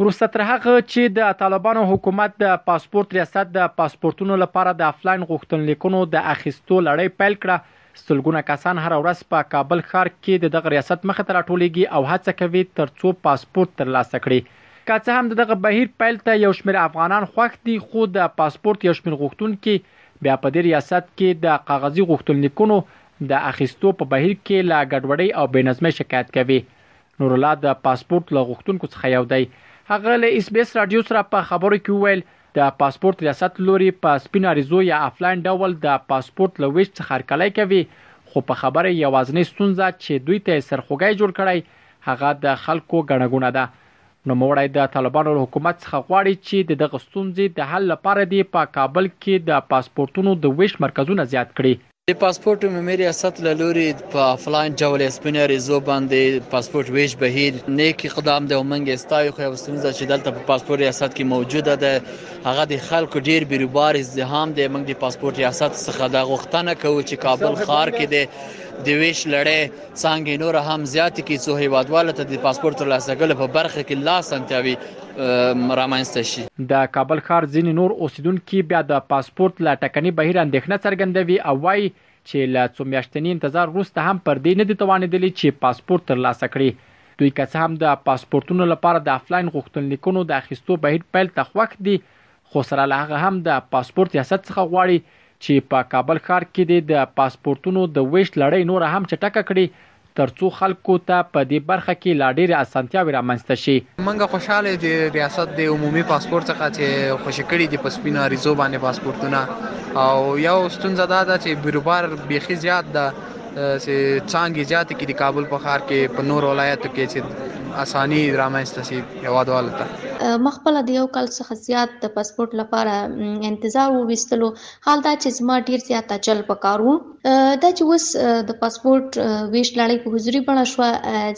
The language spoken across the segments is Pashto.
وروسته تر هغه چې د طالبانو حکومت د پاسپورت ریاست د پاسپورتونو لپاره د افلاین غوښتنلیکونو د اخیستو لړۍ پیل کړه، سلګونه کسان هره ورځ په کابل ښار کې د دغه ریاست مخې ته راټولیږي او هڅه کوي تر څو پاسپورت تر لاسه کړي. که څه هم د دغه بهیر پیل ته یو شمېر افغانان خوښ دي، خو د پاسپورت یو شمېر غوښتونکي بیا په دې ریاست کې د کاغذي غوښتنلیکونو د اخیستو په بهیر کې له ګډوډۍ او بې نظمۍ شکایت کوي. نورالله د پاسپورت له غوښتونکو څخه یو دی. هغه له ایس بي ایس راډیو سره په خبرو کې وویل، د پاسپورت ریاست له لوري په سپینو عریضو یا افلاین ډول د پاسپورت له وېش څخه هرکلی کوي، خو په خبره یې یوازنۍ ستونزه چې دوی ته یې سرخوږی جوړ کړی، هغه د خلکو ګڼه ګوڼه ده. نوموړی د طالبانو له حکومت څخه غواړي چې د دغه ستونزې د حل لپاره دې په کابل کې د پاسپورتونو د وېش مرکزونه زیات کړي. د پاسپورټ عمومي ریاست له لوري په افلاین ډول اسپنې عریضو باندې پاسپورټ ویش بهیر نیک اقدام دی او موږ یې ستایو خو یوه ستونزه چې دلته په پاسپورټ ریاست کې موجوده ده هغه د خلکو ډیر بیروبار ازدحام دی موږ د پاسپورټ ریاست څخه دا غوښتنه کوو چې کابل ښار کې دی د ویش لړۍ څانګې نور هم زیاتې کړي څو هیوادوالو ته د پاسپورټ ترلاسه کولو په برخه کې لا اسانتیاوې رامنځته شي. د کابل ښار ځینې نور اوسېدونکي بیا د پاسپورت له ټکني بهیر اندېښنه څرګندوي او وايي چې له څو میاشتني انتظار وروسته هم پر دې نه دي توانېدلي چې پاسپورت ترلاسه کړي. دوی که څه هم د پاسپورتونو لپاره د افلاین غوښتنلیکونو د اخیستو بهیر پیل ته خوښ دي، خو سره له هغه هم د پاسپورت ریاست څخه غواړي چې په کابل ښار کې دې د پاسپورتونو د وېش لړۍ نوره هم چټکه کړي تر څو خلکو ته په دې برخه کې لا ډېرې اسانتیاوې رامنځته شي. موږ خوشحاله یو چې ریاست دې عمومي پاسپورت څخه چې خوشې کړي دي په سپینو عریضو باندې پاسپورتونه او یو ستونزه دا ده چې بیروبار بیخي زیات ده چې څانګې زیاتې کړي د کابل په ښار کې په نورو ولایاتو کې چې اساني رامنځته شي. هېوادوالو ته. ما خپله د یو کال څخه زیات د پاسپورټ لپاره انتظار وویستلو، حال دا چې زما ډیر زیات عجل په کار وو. دا چې اوس د پاسپورټ ویش لړۍ په حضوري بڼه شوه،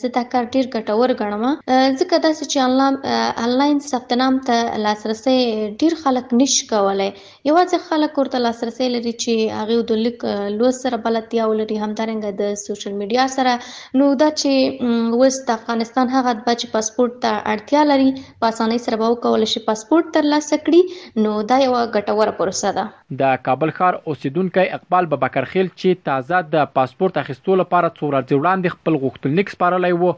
زه دا کار ډیر ګټور ګڼم، ځکه داسې چې انلاین ثبت نام ته لاسرسی ډیر خلک نشي کولای، یوازې خلک ورته لاسرسی لري چې هغه د لیک لوست سره بلدتیا ولري همدارنګه د سوشل میډیا سره نو دا چې اوس د افغانستان هغه اتباع چې پاسپورت ته اړتیا لري په اسانۍ سره به وکولی شي پاسپورت ترلاسه کړي نو دا یوه ګټوره پروسه ده. د کابل ښار اوسېدونکی اقبال ببکرخېل چې تازه د پاسپورت اخیستو لپاره څو ورځې وړاندې خپل غوښتنلیک سپارلی و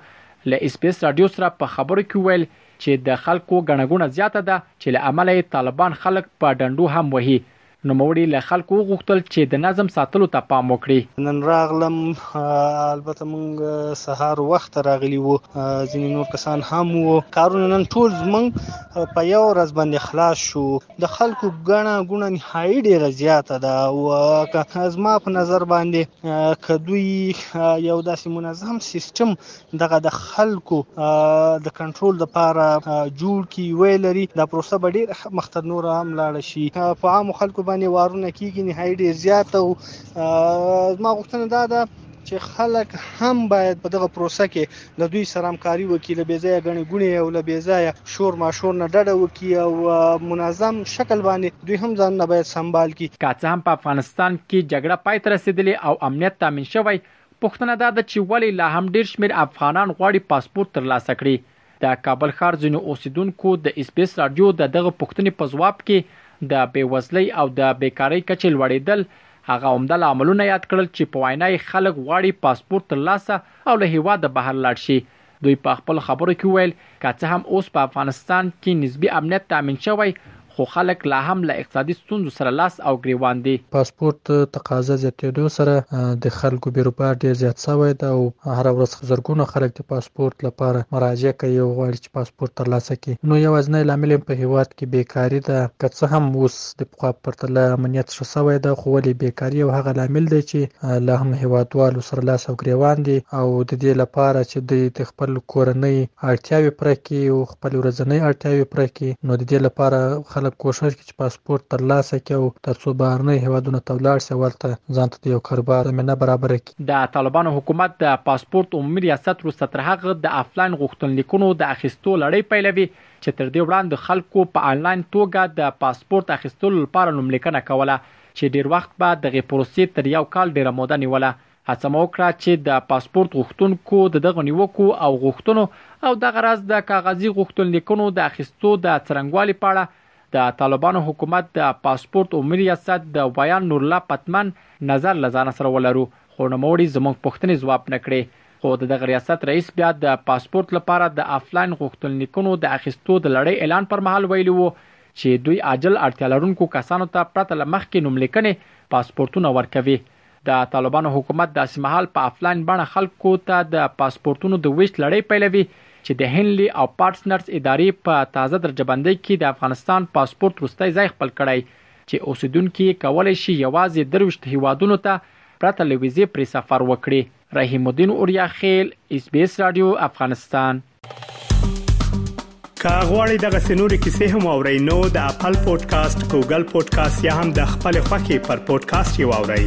له ایس بي ایس راډیو سره په خبرو کې وویل چې د خلکو ګڼه ګوڼه زیاته ده چې له امله یې طالبان خلک په ډنډو هم وهي. نوموړي له خلکو وغوښتل چې د نظم ساتلو ته پام وکړي. نن راغلم، البته موږ سهار وخته راغلي وو، ځینې نور کسان هم وو، کارونه نن ټول زموږ په یوه ورځ باندې خلاص شو، د خلکو ګڼه ګوڼه نهایي ډېره زیاته ده او که زما په نظر باندې که دوی یو داسې منظم سیستم دغه د خلکو د کنټرول لپاره جوړ کی وی لري دا پروسه به ډیر مخ تر نور هم لاړ شي په عام خلکو باندې وارونه کیږي نهایي ډیر زیات او ما غوښتنه دا ده چې خلک هم باید په دغه پروسه کې له دوی سره همکاري وکړي له بیځایه غني ګونی او له بیځایه شور ماشور نه ډډه وکړي او منظم شکل باندې دوی هم ځان نه باید سنبال کړي که څه هم په افغانستان کې جګړه پای ته رسیدلې او امنیت تامین شوی پوښتنه دا ده چې ولې لا هم ډېر شمېر افغانان غواړي پاسپورت ترلاسه کړي؟ د کابل ښار ځینو اوسېدونکو د اسبیس راډیو د دغه پوښتنې په ځواب کې د بېوزلۍ او د بېکارۍ کچې لوړېدل هغه عمده لاملونه یاد کړل چې په وینا یې خلک غواړي پاسپورت ترلاسه او له هېواده بهر لاړ شي دوی په خپلو خبرو کې وویل، که څه هم اوس په افغانستان کې نسبي امنیت تامین شوی، خو خلک لا هم له اقتصادي ستونزو سره لاس او ګریوان دي. پاسپورت د تقاضا زیاتېدو سره د خلکو بیروبار ډېر زیات شوی ده او هره ورځ زرګونه خلک د پاسپورت لپاره مراجعه کوي او غواړي چې پاسپورت ترلاسه کړي. نو یوازینی لامل یې په هېواد کې بېکاري ده، که څه هم اوس د پخوا په پرتله امنیت ښه سوی ده خو ولې بېکاري یو هغه لامل دی چې لا هم هېوادوالو سره لاس او ګرېوان دي او د دې له پاره چې دوی د خپل کورنۍ اړتیاوې پوره کړي او خپلې ورځنۍ اړتیاوې پوره کړي نو د دې له پاره خلک کوښښ کوي چې پاسپورت ترلاسه کړي او تر څو بهرنیو هېوادونو ته ولاړ شي او هلته ځان ته د یو کاروبار زمینه برابره کړي. د طالبانو حکومت د پاسپورت عمومي ریاست وروسته تر هغه د افلاین غوښتنلیکونو د اخیستو لړۍ پیلوي چې تر دې وړاند خلکو په انلاین توګه د پاسپورت اخیستلو لپاره نوملیکنه کوله چې ډیر وخت به دغې پروسې تر یو کال ډیره موده نیوله. هڅه مو وکړه چې د پاسپورت غوښتونکو د دغو نیوکو او غوښتنو او دغه راز د کاغذي غوښتنلیکنو د اخیستو د څرنګوالي په اړه د طالبانو حکومت د پاسپورت عمومي ریاست د ویاند نورالله پتمن نظر له ځانه سره ولرو خو نوموړي زموږ پوښتنې ځواب نه کړې. خو د دغه ریاست رئیس بیا د پاسپورت لپاره د افلاین غوښتنلیکونو د اخیستو د لړۍ اعلان پر مهال ویلي وو چې دوی عاجل اړتیا لرونکو کسانو ته پرته له مخکې نوملیکنې پاسپورتونه ورکوي. د طالبانو حکومت داسې مهال په افلاین بڼه خلکو ته د پاسپورتونو د ویش لړۍ پیلوي چې د هنلي او پارټسنرز ادارې په تازه درجه بندۍ کې د افغانستان پاسپورت وروستی ځای خپل کړی چې اوسېدونکي یې کولی شي یوازې درویشت هېوادونو ته پرته له ویزې پرې سفر وکړي. رحیم الدین اوریاخیل اس بي اس رادیو افغانستان که غواړئ دغه سنوري کیسې هم او رینو د خپل پودکاسټ ګوګل پودکاسټ یا هم د خپل خاكي پر پودکاسټ یو اورئ